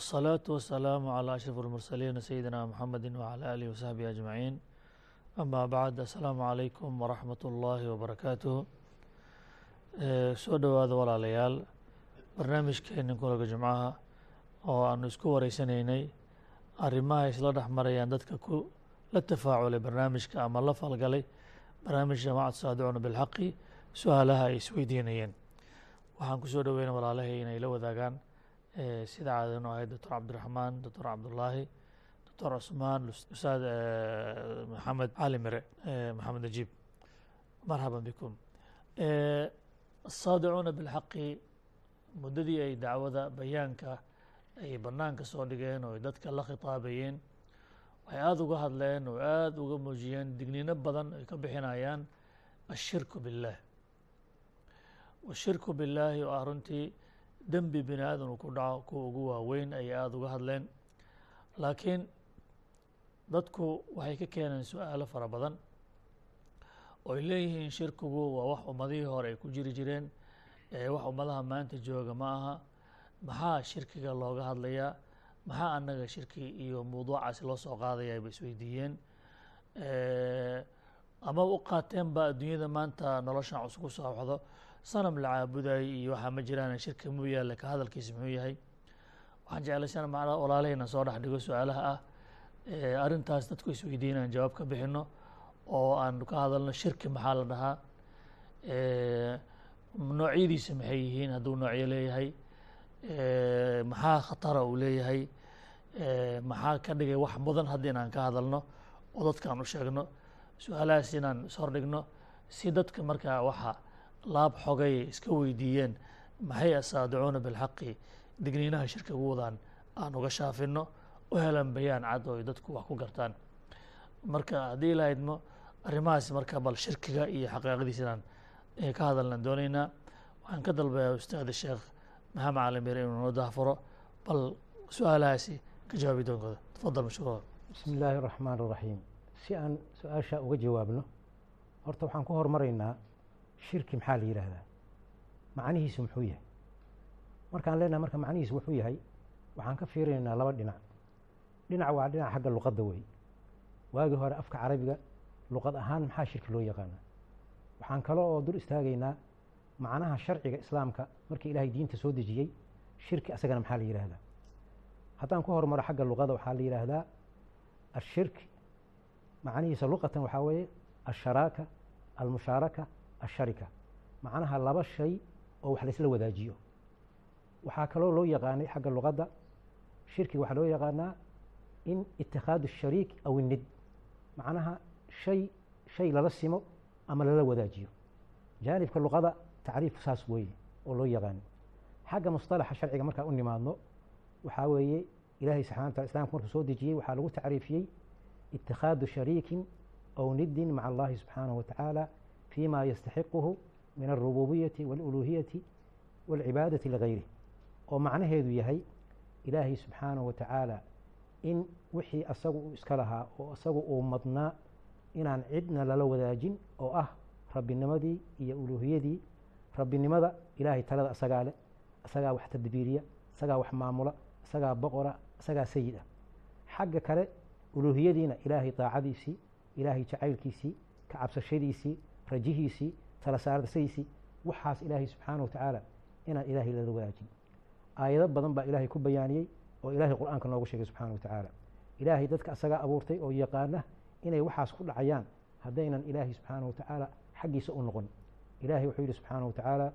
والصلاة والسلام على أشرف المرسلين سيدنا محمد وعلى آله وصحبه أجمعين أما بعد السلام عليكم ورحمة الله وبركاته soo dhowaada walaalayaal barnaamijkeeni kulanka jimcaha oo aanu isku wareysanaynay arrimaha isla dhex marayaan dadka ku la tafaaculay barnaamijka ama la falgalay barnaamij jamacat saadicuna bilxaqi su-aalaha ay isweydiinayeen waxaan kusoo dhoweyna walaalahay inay la wadaagaan sida caadanu ahayd doctor cabdiraxmaan doctor cabdullaahi doctor cusmaan ustaad maxamed cali mire maxamed najiib marxaban bikum asaadicuuna bilxaqi muddadii ay dacwada bayaanka ay banaanka soo dhigeen oo ay dadka la khitaabayeen waxay aada uga hadleen oo aada uga muujiyeen digniino badan ay ka bixinayaan ashirku biاllah washirku billaahi oo ah runtii dembi bini aadan uu ku dhaco kuwa ugu waaweyn ayay aada uga hadleen. Laakiin dadku waxay ka keeneen su'aalo fara badan oo ay leeyihiin shirkigu waa wax ummadihii hore ay ku jiri jireen wax ummadaha maanta jooga ma aha. Maxaa shirkiga looga hadlayaa? Maxaa annaga shirki iyo mawduucaasi loo soo qaadaya ayba isweydiiyeen ama u qaateen ba adduunyada maanta noloshan cusub ku soo waxdo sanam la caabuday iyo waxaa ma jiraan shirki muu yaalla ka hadalkiisa muxuu yahay? Waxaan jeclaysan macnaa walaalahayna soo dhex dhigo su'aalaha ah. Arrintaas dadku isweydiin aan jawaab ka bixino oo aan ka hadalno shirki maxaa la dhahaa? Noocyadiisa maxay yihiin hadduu noocyo leeyahay? Maxaa khatara uu leeyahay? Maxaa ka dhigay wax mudan hadda inaan ka hadalno oo dadkaan u sheegno? Su'aalahaas inaan ishordhigno si dadka markaa waxa laab xogay iska weydiiyeen maxay asaadicuuna bilxaqi? Digniinaha shirka ugu wadaan aan uga shaafino u helan bayaan cad oo ay dadku wax ku gartaan. Marka haddii ilahaydmo arrimahaas marka bal shirkiga iyo xaqiiqadiisa inaan ka hadalnaan dooneynaa waxaan ka dalbayaa ustaad sheekh maxamed calimir inuu noo daafuro bal su'aalahaasi ka jawaabi doonkooda. Tafadal mashkuura bismi illaahi araxmaan araxiim si aan su'aasha uga jawaabno horta waxaan ku hormaraynaa shirki maxaa la yidhaahdaa? Macnihiisu muxuu yahay. Markaan leenahay marka macnihiisu wuxuu yahay waxaan ka fiirinaynaa laba dhinac. Dhinac waa dhinac xagga luqadda wey waagii hore afka carabiga luqad ahaan maxaa shirki loo yaqaana waxaan kale oo dur istaagaynaa macnaha sharciga islaamka markii ilaahay diinta soo dejiyey shirki asagana maxaa la yidhaahdaa? Haddaan ku hormaro xagga luqada waxaa la yidhaahdaa ashirki macnihiisa luqatan waxaa weeye asharaaka almushaaraka asharika macnaha laba shay oo wax laysla wadaajiyo waxaa kaloo loo yaqaanay xagga luqadda shirkiga waxaa loo yaqaanaa in itikhaadu shariik aw inid macnaha shay shay lala simo ama lala wadaajiyo jaanibka luqada tacriif saas weeye oo loo yaqaano xagga musطalaxa sharciga markaa u nimaadno waxaa weeye ilaahay subxana wa tala islamka markuu soo dejiyey waxaa lagu tacriifiyey itikhaadu shariikin aw nidin maca allahi subxaanahu wa tacaala fima yastaxiquhu min alrububiyati wاluluhiyati wاlcibaadati ligayrih oo macnaheedu yahay ilaahay subxaanahu wa tacaala in wixii asagu uu iska lahaa oo isagu uu madnaa inaan cidna lala wadaajin oo ah rabbinimadii iyo uluuhiyadii rabbinimada ilaahay talada asagaa leh isagaa wax tadbiiriya isagaa wax maamula isagaa boqora isagaa sayid ah xagga kale uluuhiyadiina ilaahay daacadiisii ilaahay jacaylkiisii ka cabsashadiisii rajihiisii tala saarasadiisii waxaas ilaahay subxaana wa inaan ilaahay lala wadaajin aayado badan baa ilaahay ku bayaaniyey oo ilaahay qur'aanka noogu sheegay subxana wa ilaahay dadka asagaa abuurtay oo yaqaana inay waxaas ku dhacayaan haddaynan ilaahay subxaana wa xaggiisa u noqon. Ilahay wuxuu yihi subxaana wa tacaala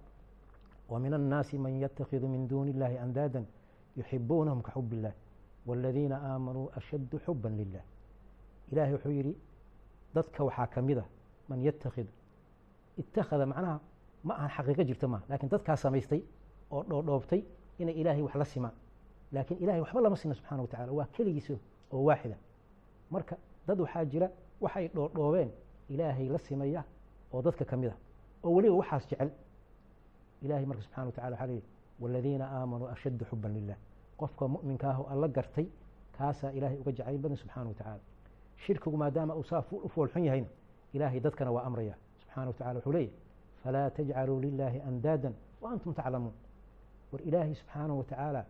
wa min annaasi man yatakhidu min duuni illahi andaadan yuxibuunahum ka xub illah wاladiina aamanuu ashaddu xuba lilah ilahay wuxuu yidhi dadka waxaa ka mid a man yatakhidu itakhada macnaha ma ahan xaqiiqo jirta maaha laakiin dadkaa samaystay oo dhoodhoobtay inay ilaahay wax la simaan laakiin ilahay waxba lama sina subxana wa tacala waa keligiisa oo waaxida marka dad waxaa jira waxay dhoodhoobeen ilaahay la simaya oo dadka ka mid ah oo weliba waxaas jecel ilahay marka subxana wa tacala waxaa leeyihi wاladiina aamanuu ashaddu xuban lilah qofka mu'minka ah oo alla gartay kaasaa ilaahay uga jacayl badan subxana wa tacaala shirkigu maadaama uu saa u foolxun yahayna ilaahay dadkana waa amraya subxana watacala wuxuu leeyahy falaa tajcaluu lilaahi andaadan waantum taclamuun war ilaahay subxaana wa tacaala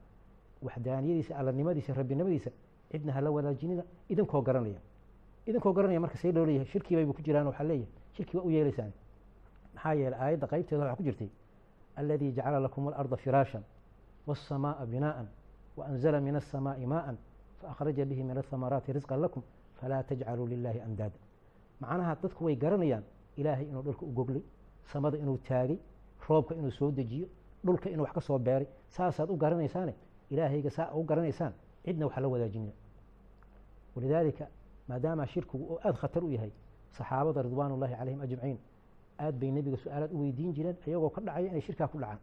waxdaaniyadiisa allanimadiisa rabbinimadiisa cidna hala wadaajinida idinkoo garanaya idinkoo garanaya marka see loo leeyahay shirkibaybu ku jiraan waxaa leeyahay shirki waa u yeelaysaan maxaa yeeley aayadda qaybteeda waxaa ku jirtay aladii jacala lakum alarda firaashan waasamaaa binaa'an waanzala min alsamaa'i maa'an faakhraja bihi min alhamaraati risqan lakum falaa tajcaluu lilaahi andaadan macnaha dadku way garanayaan ilaahay inuu dhulka u goglay samada inuu taagay roobka inuu soo dejiyo dhulka inuu wax ka soo beeray saasaad u garanaysaane ilaahayga saa u garanaysaan cidna waxa la wadaajinina walidaalika maadaama shirkigu oo aada khatar u yahay saxaabada ridwaan ullahi calayhim ajmaciin aad bay nebiga su'aalaad u weydiin jireen iyagoo ka dhacaya inay shirkaa ku dhacaan.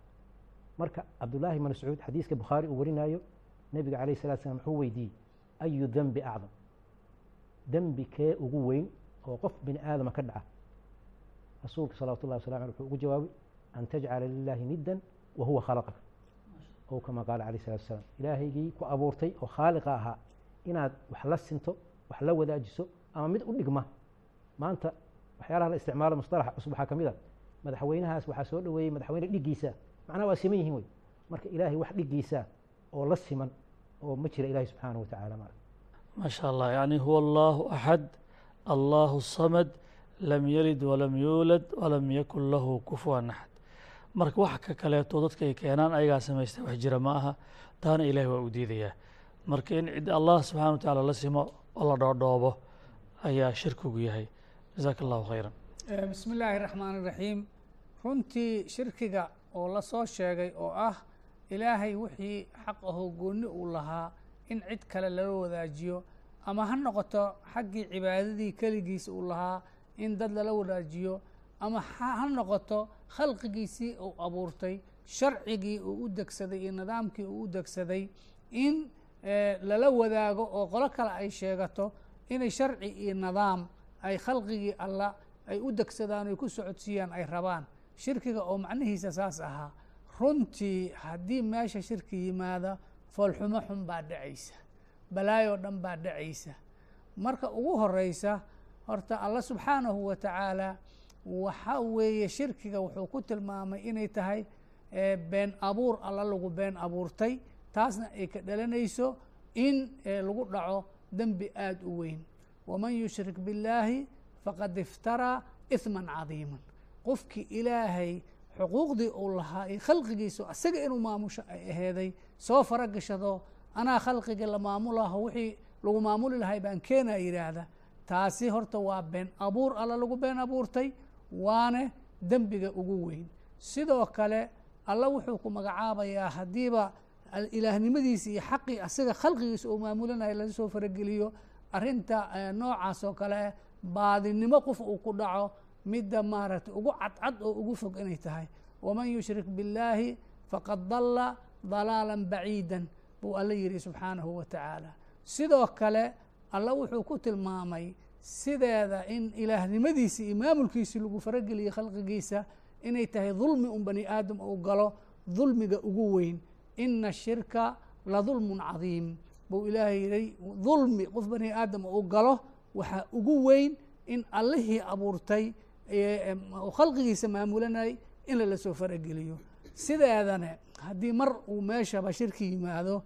Marka cabdullaahi ibn mascuud xadiiska bukhaari uu warinaayo nebiga calayh salatu slam wuxuu weydiiyey ayu dembi acdam? Dembi kee ugu weyn oo qof bini aadama ka dhaca rasuulka salawatu llahi waslam aleh wuxuu ugu jawaabay an tajcala lilaahi niddan wa huwa khalaqaka ow kama qaala calayh salatu wasalaam ilaahaygii ku abuurtay oo khaaliqa ahaa inaad wax la sinto wax la wadaajiso ama mid u dhigma maanta waxyaalaha la isticmaalo mustalaxa cusub waxaa ka mid a madaxweynahaas waxaa soo dhoweeyey madaxweyne dhiggiisa macnaha waa siman yihiin wey marka ilaahay wax dhiggiisa oo la siman oo ma jira ilahi subxaanahu wa tacala ma ma allah yani huwa allahu axad allahu samad lam yalid walam yuulad walam yakun lahu kufuwan axad marka wax ka kaleeto dadka ay keenaan ayagaa samaystay wax jira ma aha. Taana ilahi waa u diidayaa. Marka in cid allah subxana wa tacaala la simo oo la dhoodhoobo ayaa shirkigu yahay. Jasaaka allahu khayra bismi illaahi raxmaan iraxiim runtii shirkiga oo la soo sheegay oo ah ilaahay wixii xaq ahoo goonni uu lahaa in cid kale lala wadaajiyo ama ha noqoto xaggii cibaadadii keligiisa uu lahaa in dad lala wadaajiyo ama ha noqoto khalqigiisii uu abuurtay sharcigii uu u degsaday iyo nidaamkii uu u degsaday in lala wadaago oo qolo kale ay sheegato inay sharci iyo nidaam ay khalqigii alla ay u degsadaan oy ku socodsiiyaan ay rabaan. Shirkiga oo macnihiisa saas ahaa runtii haddii meesha shirki yimaada foolxumo xun baa dhacaysa balaayoo dhan baa dhacaysa marka ugu horeysa horta alla subxaanahu wa tacaala waxa weeye shirkiga wuxuu ku tilmaamay inay tahay been abuur. Alla lagu been abuurtay. Taasna ay ka dhalanayso in lagu dhaco dembi aada u weyn. Waman yushrik biاllaahi faqad iftaraa ihman cadiiman. Qofkii ilaahay xuquuqdii uu lahaa iyo khalqigiisu asaga inuu maamusho ay aheeday soo fara gashado anaa khalqigii la maamulaho wixii lagu maamuli lahay baan keenaa yidhaahda taasi horta waa been abuur alla lagu been abuurtay waane dembiga ugu weyn. Sidoo kale alla wuxuu ku magacaabayaa haddiiba ilaahnimadiisi iyo xaqii asaga khalqigiisa uu maamulinayo laga soo farageliyo. Arrinta noocaas oo kale baadinimo qof uu ku dhaco midda maaragtay ugu cadcad oo ugu fog inay tahay. Waman yushrik biاllaahi faqad dalla dalaala baciida buu alla yihi subxaanahu wa tacaala. Sidoo kale alla wuxuu ku tilmaamay sideeda in ilaahnimadiisi iyo maamulkiisi lagu farageliyo khalqigiisa inay tahay dulmi un bani aadam uu galo dulmiga ugu weyn. Ina shirka la dulmun cadiim. Buu ilaahay yihi dulmi qof bani aadam uu galo waxaa ugu weyn in allihii abuurtay khalqigiisa maamulanay in lala soo farageliyo. Sideedane haddii mar uu meeshaba shirki yimaado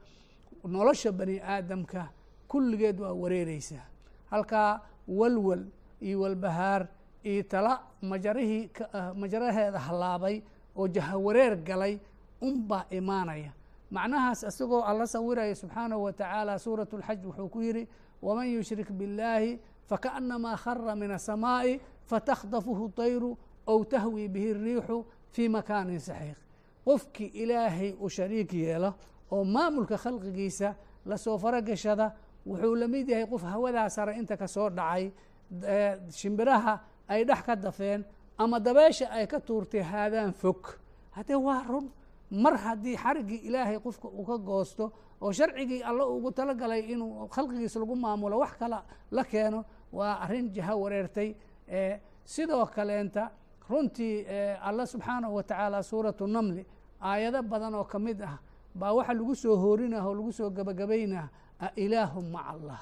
nolosha bani aadamka kulligeed waa wareereysaa halkaa walwal iyo walbahaar iyo tala majarihii majaraheeda hallaabay oo jahawareer galay unbaa imaanaya macnahaas isagoo alla sawiraya subxaanahu wa tacaala suurat اlxaj wuxuu ku yidhi waman yushrik biاllaahi fakaأnamaa khara min aلsamaaءi fatakdafuhu طayru ow tahwi bihi الriixu fii makaanin saxiiq qofkii ilaahay u shariik yeelo oo maamulka khalqigiisa lasoo faragashada wuxuu la mid yahay qof hawadaa sare inta ka soo dhacay shimbiraha ay dhex ka dafeen ama dabeesha ay ka tuurtay haadaan fog. Haddee waa run mar haddii xariggii ilaahay qofka uu ka goosto oo sharcigii alla ugu talagalay inuu khalqigiisa lagu maamulo wax kala la keeno waa arrin jaha wareertay. Sidoo kaleenta runtii alla subxaanahu wa tacaala suuratu namli aayado badan oo ka mid ah baa waxa lagu soo hoorinah oo lagu soo gebagabaynah ailaahum maca allah.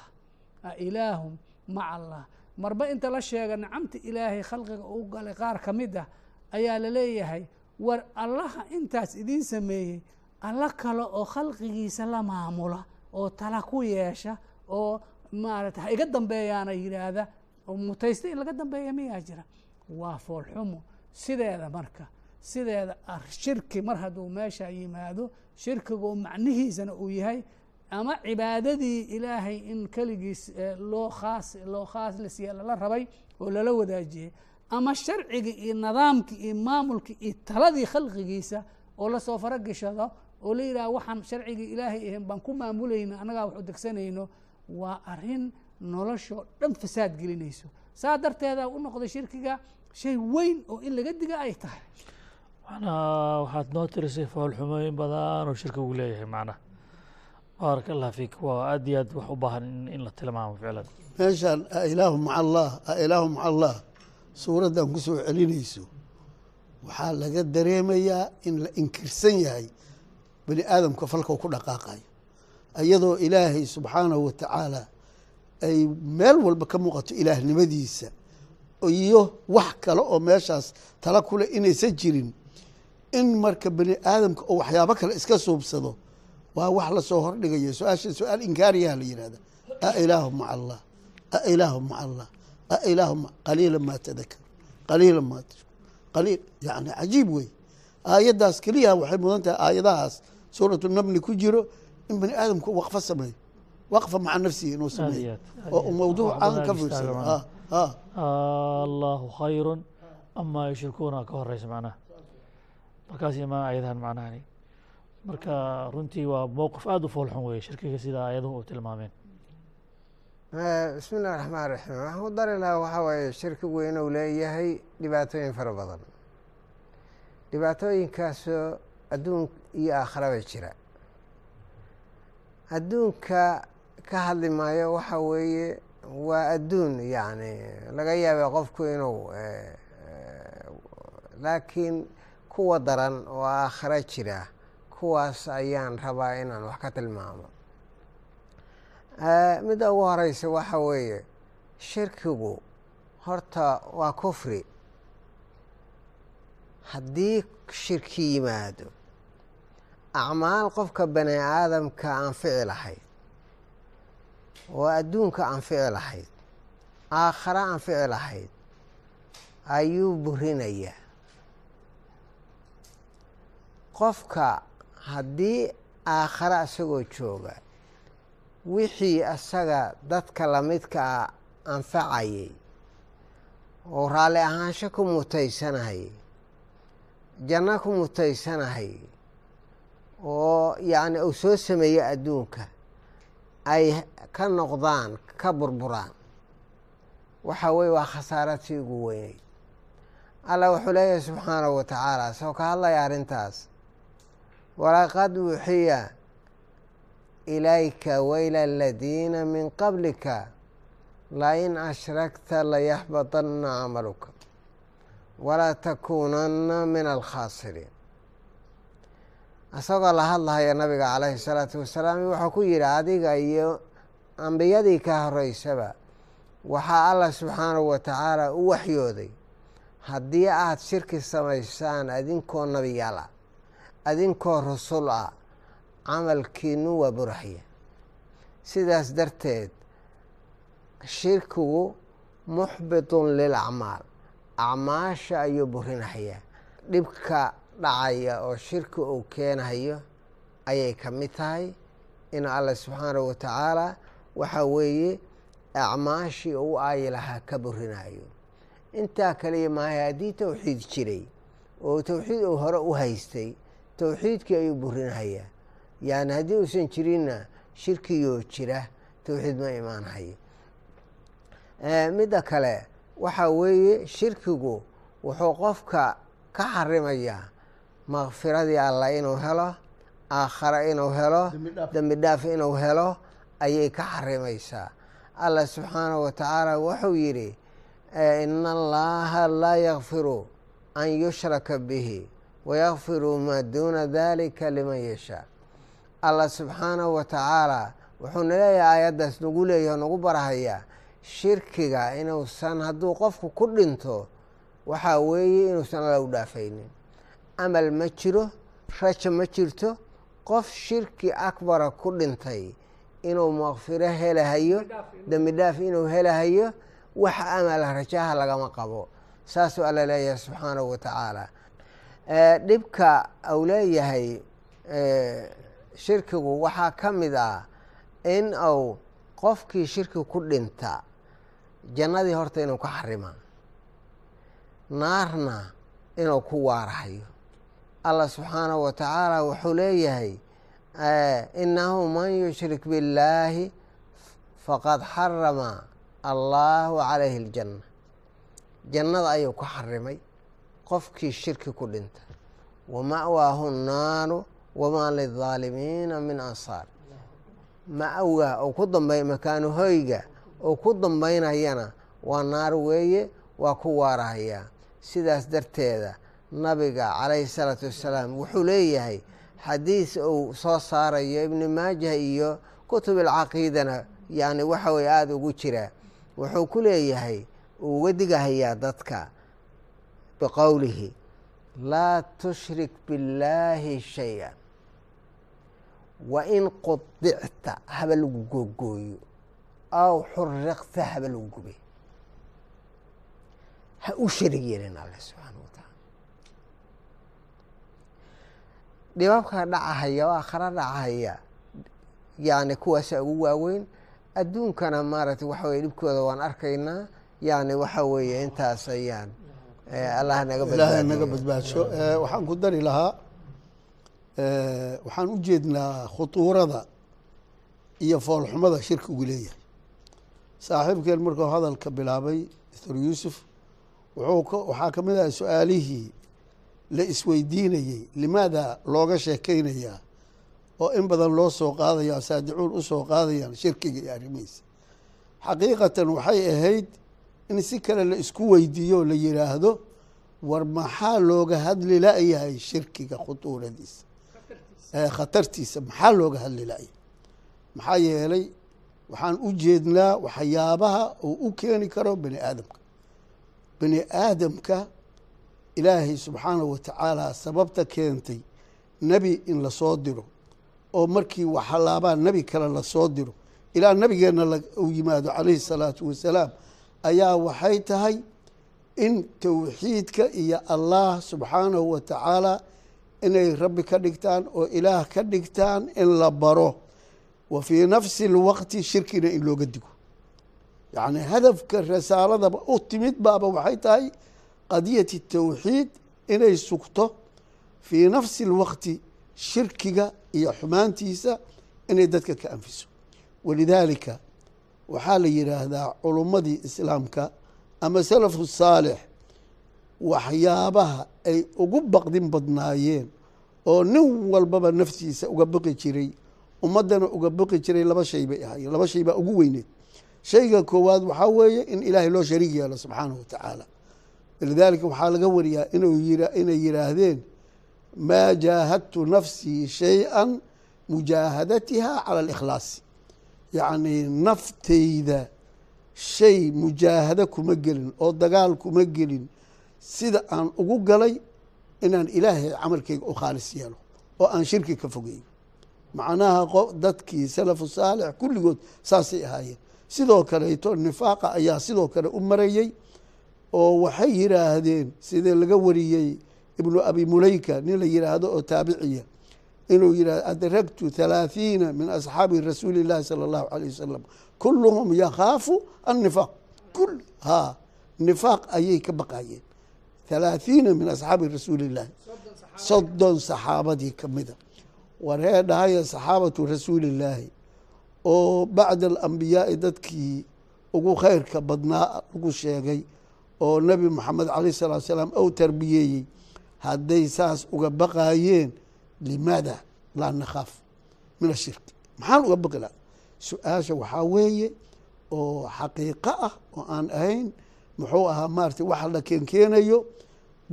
Ailaahum maca allah. Marba inta la sheega nicamta ilaahay khalqiga uu galay qaar ka mid ah ayaa la leeyahay war allaha intaas idiin sameeyey alla kale oo khalqigiisa la maamula oo tala ku yeesha oo maarata ha iga dambeeyaana yidhaahda oo mutaysta in laga dambeeya miyaa jira. Waa foolxumo sideeda marka sideeda shirki mar hadduu meesha yimaado shirkigu macnihiisana uu yahay ama cibaadadii ilaahay in keligiis loo khaas loo khaas lasiiya lala rabay oo lala wadaajiyey ama sharcigii iyo nidaamkii iyo maamulkii iyo taladii khalqigiisa oo la soo faragashado oo la yidhaha waxaan sharcigii ilaahay ahayn baan ku maamulayna annagaa wax u degsanayno waa arrin noloshoo dhan fasaad gelinayso. Saa darteeda u noqday shirkiga shay weyn oo in laga diga ay tahay. Waxaad noo tirisay foolxumooyin badan oo shirkigu leeyahay macnaha baaraka allah fiik waa aad iyo aad wax u baahan in la tilmaamo ficlan meeshaan ailaahu maca allah ailaahu maca allah suuraddan ku soo celinayso waxaa laga dareemayaa in la inkirsan yahay bani aadamka falkau ku dhaqaaqayo iyadoo ilaahay subxaanahu wa tacaala ay meel walba ka muuqato ilaahnimadiisa iyo wax kale oo meeshaas tala kule inaysan jirin in marka bani aadamka oo waxyaabo kale iska suubsado waa wax la soo hordhigayo su'aasha su'aal inkaariyaha la yihahda ailaahu maca allah. Ailaahu maca allah. Ailaahu qaliila maa tadakar qaliila maa qaliil yani cajiib wey aayaddaas keliya waxay mudan tahay aayadahaas. Suuratu namli ku jiro in bani aadamku waqfo sameeyo. Waqfa maca nafsihi inuu sameeyo. Oo mawduuc aan ka fiirsado allahu khayru amaa yushrikuuna ka horeysa macnaha. Markaas imaan ayadahan macnahani marka runtii waa mowqif aada u foolxun weeye shirkiga sida aayaduhu u tilmaameen. Bismi illahi raxmaan raxiim waxaan ku dari lahaa waxaa waaye shirkigu inuu leeyahay dhibaatooyin fara badan. Dhibaatooyinkaasoo adduun iyo aakhiraba jira. Adduunka ka hadli maayo waxa weeye waa adduun yacni laga yaabay qofku inuu laakiin kuwa daran oo aakhiro jira kuwaas ayaan rabaa inaan wax ka tilmaamo. Midda ugu horeysa waxa weeye shirkigu horta waa kufri. Haddii shirki yimaado acmaal qofka bani aadamka anfici lahayd oo adduunka anfici lahayd aakhare anfici lahayd ayuu burinayaa qofka haddii aakhare isagoo jooga wixii asaga dadka lamidka ah anfacayay oo raalli ahaansho ku mutaysanahayay janno ku mutaysanahayay oo yacni uu soo sameeyey adduunka ay ka noqdaan ka burburaan waxa weye waa khasaaratii ugu weynay. Allah wuxuu leeyahay subxaanahu wa tacaala isagoo ka hadlaya arrintaas walaqad wuxiya ilayka waila aladiina min qablika lain ashrakta layaxbadanna camaluka. Walaa takuunanna min alkhaasiriin. Isagoo la hadlahaya nabiga calayhi salaatu wasalaam wuxuu ku yidhi adiga iyo ambiyadii ka horeysaba waxaa allah subxaanahu wa tacaala u waxyooday. Haddii aada shirki samaysaan adinkoo nabiyaal ah adinkoo rusul ah camalkiinu waa buraxya sidaas darteed shirkigu muxbitun lilacmaal acmaasha ayuu burinahayaa dhibka dhacaya oo shirki uu keenayo ayay ka mid tahay. In allah subxaanahu wa tacaala waxa weeye acmaashii u aayi lahaa ka burinayo intaa kaliya maahay haddii towxiid jiray oo towxiid uu hore u haystay towxiidkii ayuu burinahayaa yani haddii uusan jirinna shirkigoo jira towxiid ma imaanhayo midda kale waxa weeye shirkigu wuxuu qofka ka xarimayaa makfiradii allah inuu helo aakhare inuu helo dembi dhaaf. inuu helo ayay ka xarimaysaa. Allah subxaanahu wa tacaala wuxuu yidhi ina allaha laa yakfiru an yushraka bihi wayakfiru maa duuna dalika liman yashaa allah subxaanahu wa tacaala wuxuuna leeyahay aayaddaas nagu leeyaho nagu barahayaa shirkiga inuusan hadduu qofku ku dhinto waxaa weeye inuusan alla u dhaafaynin amal ma jiro raja ma jirto qof shirki akbara ku dhintay inuu makfiro helahayo dembi dhaaf inuu helahayo wax amala rajaha lagama qabo saasuu alla leeyahay subxaanahu wa tacaala dhibka uu leeyahay shirkigu waxaa ka mid ah in uu qofkii shirki ku dhinta jannadii horta inuu ka xarima naarna inuu ku waarahayo. Allah subxaanahu wa tacaala wuxuu leeyahay inahu man yushrik biاllaahi faqad xarama allahu calayhi اljanna jannada ayuu ka xarimay qofkii shirki ku dhinta. Wama'waahu nnaaru wamaa lilظaalimiina min ansaar. Ma'wa oo ku dambay makaanu hoyga oo ku dambaynayana waa naar weeye waa ku waarahayaa sidaas darteeda nabiga calayhi salaatu wassalaam wuxuu leeyahay xadiis uu soo saarayo ibni maajah iyo kutub alcaqiidana yani waxa weye aada ugu jira. Wuxuu ku leeyahay uu uga digahayaa dadka biqowlihi laa tushrik biاllaahi shay-a wain qudicta haba lagu googooyo aw xuriqta haba lagu gube ha u sharig yeelin alle subxaana wa yani kuwaasa ugu waaweyn adduunkana maaragtay waxa weye dhibkooda waan arkaynaa yani waxa weeye intaas ayaan allah naga badbaadsho waxaan ku dari lahaa waxaan u jeednaa khutuurada iyo foolxumada shirkigu leeyahay. Saaxiibkeen markuu hadalka bilaabay dr yuusuf wuxuu waxaa ka mid ahay su'aalihii la isweydiinayey limaada looga sheekeynayaa oo in badan loo soo qaadaya saadicuun u soo qaadayaan shirkiga iyo arrimihiisa. Xaqiiqatan waxay ahayd in si kale la isku weydiiyo oo la yidhaahdo war maxaa looga hadli la-yahay shirkiga khutuuradiisa? Khatartiisa. Maxaa looga hadli la-yahay maxaa yeelay waxaan u jeednaa waxyaabaha uu u keeni karo bani aadamka. Bani aadamka ilaahay subxaanahu wa tacaala sababta keentay nebi in la soo diro oo markii waxalaabaa nebi kale la soo diro ilaa nebigeenna uu yimaado calayhi salaatu wasalaam ayaa waxay tahay in towxiidka iyo allah subxaanahu wa tacaala inay rabbi ka dhigtaan oo ilaah ka dhigtaan in la baro. Wa fii nafsi اlwaqti shirkina in looga digo. Yacni hadafka rasaaladaba u timid baaba waxay tahay qadiyati towxiid inay sugto fii nafsi اlwaqti shirkiga iyo xumaantiisa inay dadka ka anfiso. Walidaalika waxaa la yidhaahdaa culummadii islaamka ama salafu saalix waxyaabaha ay ugu baqdin badnaayeen oo nin walbaba naftiisa uga baqi jiray ummaddana uga baqi jiray laba shay bay ahaayeen laba shay baa ugu weyneed. Shayga koowaad waxaa weeye in ilaahay loo shariig yeelo subxaanahu wa tacaala. Walidaalika waxaa laga wariyaa inay yidhaahdeen maa jaahadtu nafsii shay-an mujaahadatiha cala alikhlaasi yacni naftayda shay mujaahado kuma gelin oo dagaal kuma gelin sida aan ugu galay inaan ilaahay camalkayga u khaalis yeelo oo aan shirki ka fogeeyo. Macnaha dadkii salafu saalix kulligood saasay ahaayeen. Sidoo kaleeto nifaaqa ayaa sidoo kale u marayey oo waxay yidhaahdeen sidee laga wariyey ibnu abi muleyka nin la yidhaahdo oo taabiciya inuu yihahdo adragtu halaaثiina min asxaabi rasuuli اllahi salى اllahu alيه wasalam kuluhum yakhaafu annifaaq kul ha nifaaq ayay ka baqayeen halaaثiina min asxaabi rasuuli اllahi soddon saxaabadii kamida waree dhahaya saxaabatu rasuuli اllaahi oo bacda alambiyaai dadkii ugu khayrka badnaa lagu sheegay oo nebi moxamed alayh الsalatu salaam ou tarbiyeeyey hadday saas uga baqaayeen limaada laa nakhaaf? Min ashirki maxaan uga baqi laha su'aasha waxaa weeye oo xaqiiqo ah oo aan ahayn muxuu ahaa maarata waxa la keenkeenayo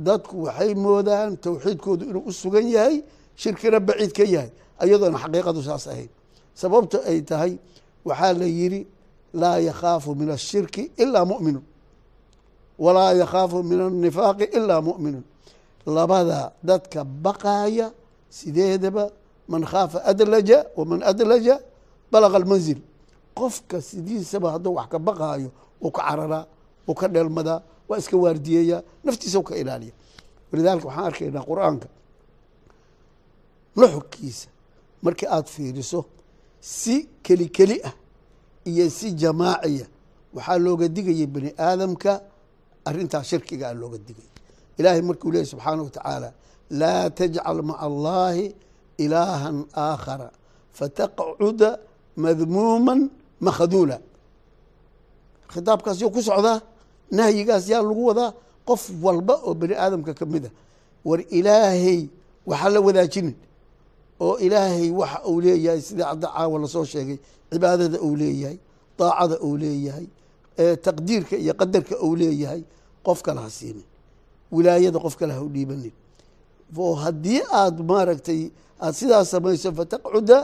dadku waxay moodaan towxiidkoodu inuu u sugan yahay shirkina baciid ka yahay ayadoona xaqiiqadu saas ahayn sababto ay tahay waxaa la yidhi laa yakhaafu min ashirki ilaa mu'minun. Walaa yakhaafu dadka baqaaya sideedaba man khaafa adlaja waman adlaja balaga almanzil qofka sidiisaba hadduu wax ka baqaayo uu ka cararaa uu ka dheelmadaa waa iska waardiyeeyaa naftiisa ka ilaaliya walidaalika waxaan arkaynaa qur'aanka nuxurkiisa markii aada fiiriso si keli keli ah iyo si jamaaciya waxaa looga digayay bani aadamka arintaa shirkiga a looga digay ilaahay markuu leeyay subxaana wa tacaala laa tajcal maca allahi ilaahan aakhara fataqcuda madmuuman makhaduula khitaabkaas yoo ku socdaa nahyigaas yaa lagu wadaa qof walba oo bani aadamka ka mid a war ilaahay waxa la wadaajinin oo ilaahay waxa uu leeyahay sidii cadda caawa la soo sheegay cibaadada uu leeyahay daacada uu leeyahay taqdiirka iyo qadarka uu leeyahay qof kale ha siinin wilaayada qof kale ha u dhiibanin oo haddii aad maaragtay aada sidaas samayso fataqcuda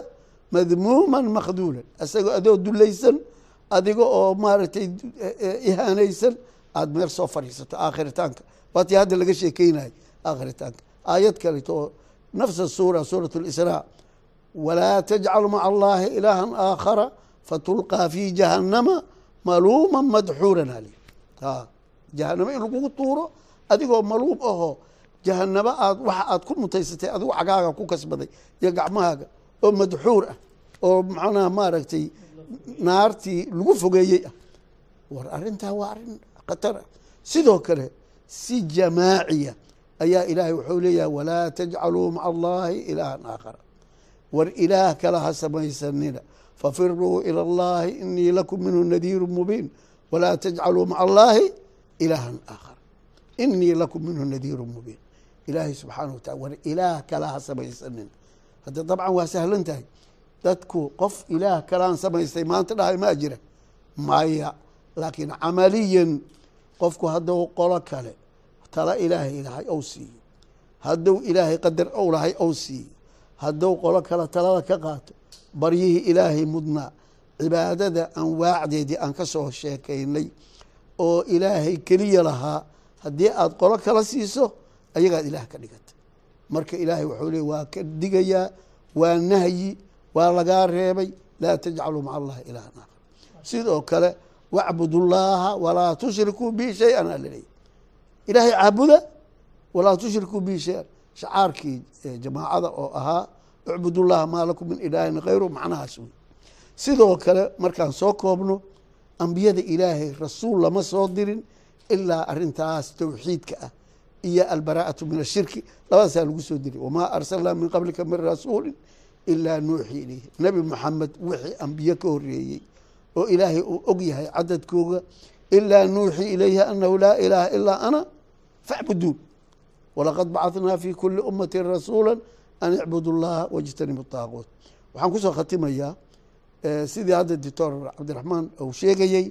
madmuuman makhduulan isagoo adoo dulaysan adiga oo maaragtay ihaanaysan aada meel soo fadhiisato aakhiritaanka. Waatii hadda laga sheekeynayo aakhiritaanka. Aayad kaleto nafsa suura suurat اlisraa walaa tajcal maca allahi ilaahan aakhara fatulqaa fi jahannama maluuma madxuuran ali jahanamo in lagugu tuuro adigoo maluum ahoo jahanamo aad waxa aad ku mutaysatay adigo cagaaga ku kasbaday iyo gacmahaaga oo madxuur ah oo macnaha maaragtay naartii lagu fogeeyey ah. War arrintaa waa arrin khatar ah. Sidoo kale si jamaaciya ayaa ilaahay wuxuu leeyahay walaa tajcaluu maca allahi ilaahan aakhara war ilaah kale ha samaysanina. Fafiruu ilى اllahi inii lakum minhu nadiiru mubiin. Walaa tajcaluu maca allahi ilaahan aakhara inii lakum minhu nadiiru mubiin ilaahay subxaana wa taala war ilaah kale ha samaysanina hadda dabcan waa sahlan tahay dadku qof ilaah kalaan samaystay maanta dhahay maa jira. Maya laakiin camaliyan qofku hadduu qolo kale tala ilaahay lahay ou siiyo. Hadduu ilaahay qadar ou lahay ou siiyo. Hadduu qolo kale talada ka qaato baryihii ilaahay mudnaa cibaadada anwaacdeedii aan ka soo sheekaynay oo ilaahay keliya lahaa haddii aada qolo kala siiso ayagaad ilaah ka dhigata. Marka ilaahay wuxuu leey waa ka digayaa waa nahyi waa lagaa reebay laa tajcaluu maca allahi ilaahan aakhar sidoo kale wacbud llaaha walaa tushrikuu bihi shay-an aa laleeyahy ilaahay caabuda walaa tushrikuu bihi shay-an. Shacaarkii jamaacada oo ahaa icbud llaha maa lakum min ilaahin hayru macnahaas wey sidoo kale markaan soo koobno ambiyada ilaahay rasuul lama soo dirin ilaa arintaas towxiidka ah iyo albaraa'atu min ashirki. Labadaasaa lagu soo diray wamaa arsalnaa min qablika min rasuulin ilaa nuuxii ilayhi. Nebi moxamed wixii ambiye ka horeeyey oo ilaahay uu og yahay cadadkooga ilaa nuuxii ilayhi anahu laa ilaaha ilaa ana facbuduun walaqad bacathnaa fi kuli ummati rasuula an icbudu llaha wajtanibu taaquut waxaan ku soo khatimayaa sidii hadda doctor cabdiraxmaan uu sheegayey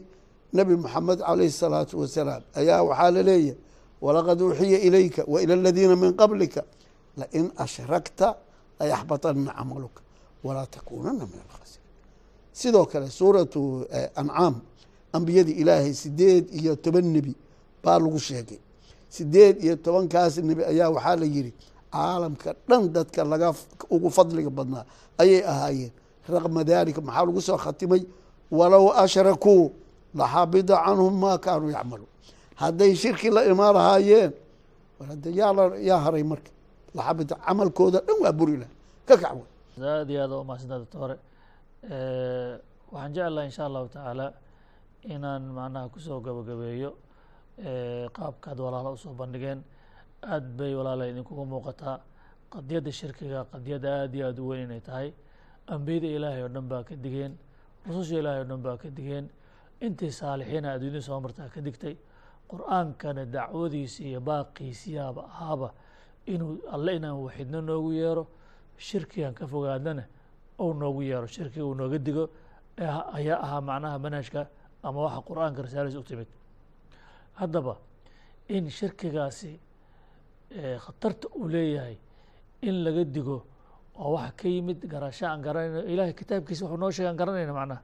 nebi moxamed calayhi الsalaatu wasalaam ayaa waxaa la leeyahay walaqad uuxiya ilayka wailى aladiina min qablika lain ashrakta layaxbaطana camaluka walaa takuunana min alkhasiriin sidoo kale suuratu ancaam ambiyadii ilaahay sideed iyo toban nebi baa lagu sheegay. Sideed iyo tobankaas nebi ayaa waxaa la yidhi caalamka dhan dadka laga ugu fadliga badnaa ayay ahaayeen. Raqma dalika maxaa lagu soo khatimay walow ashrakuu laxabida canhum maa kaanuu hadday shirki la imaan lahaayeen yaa haray marka. Laxabida camalkooda dhan waa buri laha ka kacwa aad iyo aad u mahadsantaa doctore waxaan jeclaha insha allahu tacaala inaan macnaha ku soo gabagabeeyo qaabkaad walaala u soo bandhigeen. Aad bay walaala idinkuga muuqataa. Qadiyadda shirkiga qadiyadda aad iyo aad u weyn inay tahay. Ambiyada ilaahay oo dhan baa ka digeen. Rususha ilaahay oo dhan baa ka digeen. Intii saalixiina adduunyada soo martaa ka digtay qur'aankana dacwadiisi iyo baaqiisiyaaba ahaaba inuu alle inaan waxidno noogu yeero shirkigan ka fogaadana ou noogu yeero. Shirkiga uu nooga digo ayaa ahaa macnaha manhajka ama waxa qur'aanka risaalis u timid. Haddaba in shirkigaasi khatarta uu leeyahay in laga digo waa waxa ka yimid garasho aan garanayno ilahay kitaabkiisa wuxuu noo sheega aan garanayna macnaha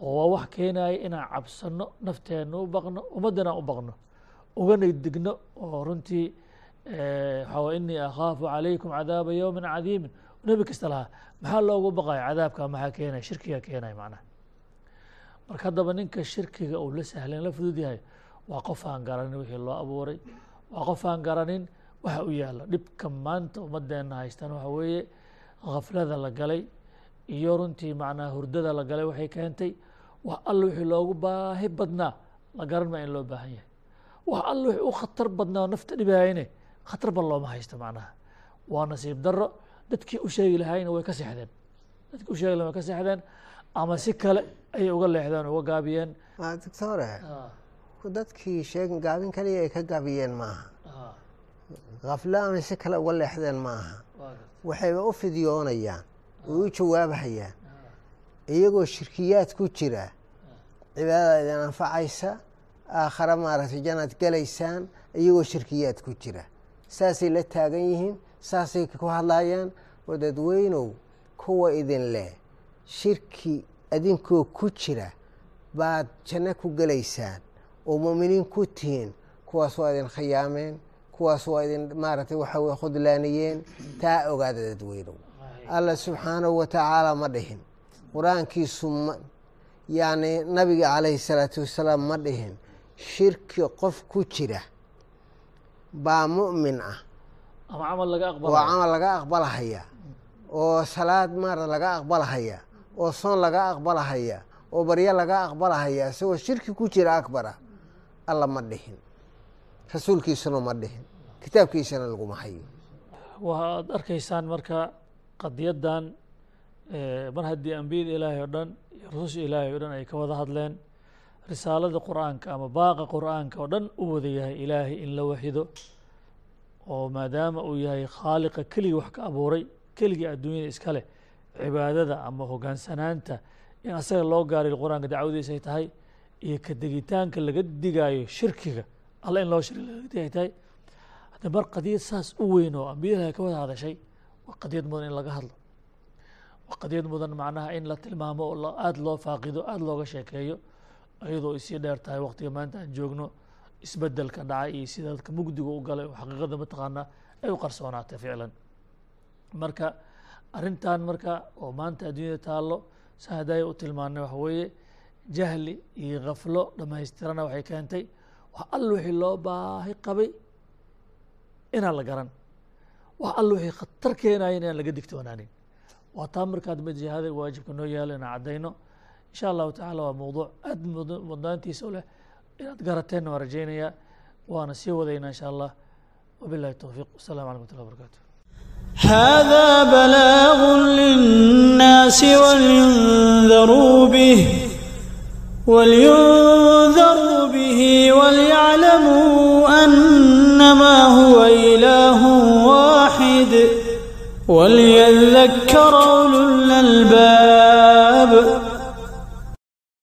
oo waa wax keenaya inaan cabsano nafteena u baqno ummaddana u baqno. Ugana digno oo runtii waxaa way inii akhaafu calaykum cadaaba yowmin cadiimin nebi kasta lahaa. Maxaa loogu baqaya cadaabka? Maxaa keenaya shirkiga keenaya macnaha. Marka haddaba ninka shirkiga uu la sahlan la fudud yahay waa qof aan garanin wixii loo abuuray. Waa qof aan garanin waxa u yaalla. Dhibka maanta ummadeenna haystaan waxa weeye khaflada la galay iyo runtii macnaha hurdada la galay waxay keentay wax alla wixii loogu baahi badnaa la garan maa in loo baahan yahay. Wax alla wixii u khatar badnaa nafta dhibaayane khatar ba looma haysto macnaha. Waa nasiib daro dadkii u sheegi lahayna way ka seexdeen. Dadkii u sheegi lahayn way ka seexdeen ama si kale ayay uga leexdeen uga gaabiyeen. Doctore dadkii sheeg gaabin kaliya ay ka gaabiyeen maaha. Khaflo ama si kale uga leexdeen maaha. Waxayba u fidyoonayaan way u jawaabhayaan iyagoo shirkiyaad ku jira cibaadada idin anfacaysa aakhare maaragtay janaad gelaysaan iyagoo shirkiyaad ku jira. Saasay la taagan yihiin saasay ku hadlayaan oo dadweynow kuwa idin leh shirki adinkoo ku jira baad janno ku gelaysaan oo mu'miniin ku tihiin kuwaas waa idin khiyaameen kuwaas waa idin maaragtay waxa weye khudlaaniyeen taa ogaada dadweynow alla subxaanahu wa tacaala ma dhihin qur'aankiisu ma yacni nabiga calayhi salaatu wasalaam ma dhihin shirki qof ku jira baa mu'min ah. Ama camal laga oo camal laga aqbalahaya oo salaad maara laga aqbalahaya oo soon laga aqbalahaya oo baryo laga aqbalahaya isagoo shirki ku jira akbara alla ma dhihin. Rasuulkiisuna ma dhihin. Kitaabkiisana laguma hayo. Waxaad arkaysaan marka qadiyaddan mar haddii ambiyada ilaahay oo dhan rususha ilaahay oo dhan ay ka wada hadleen risaalada qur'aanka ama baaqa qur'aanka oo dhan u wada yahay ilaahay in la waxido oo maadaama uu yahay khaaliqa keligii wax ka abuuray keligii adduunyada iska leh cibaadada ama hogaansanaanta in asaga loo gaaray qur'aanka dacwadiisa ay tahay iyo ka degitaanka laga digaayo shirkiga alla in loo shirki laga dig ay tahay. Hadda mar qadiyad saas u weyn oo ambiyada ilaahay ka wada hadashay waa qadiyad mudan in laga hadlo qadiyad mudan macnaha in la tilmaamo oo aada loo faaqido aada looga sheekeeyo iyadoo ay sii dheer tahay waqtiga maanta aan joogno isbeddelka dhacay iyo sida dadka mugdiga u galay oo xaqiiqada mataqaanaa ay u qarsoonaatay ficlan. Marka arrintan marka oo maanta adduunyada taallo sa hadaya u tilmaanay waxa weeye jahli iyo khaflo dhammaystirana waxay keentay wax alla wixii loo baahi qabay inaan la garan wax alla wixii khatar keenaya inaan laga digtoonaanin waa taa markaad mid jihada waajibka noo yaalo inaan caddayno insha allahu tacaala waa mowduuc aad mud- mudnaantiisa u leh inaad garateenna waan rajaynayaa waana sii wadaynaa insha allah wabillahi towfiiq wasalaamu calaykum watullahi wabarakatu هذا بلاغ للناس ولينذروا به ولينذروا به وليعلموا أنما هو إله واحد وليذكر أولو الألباب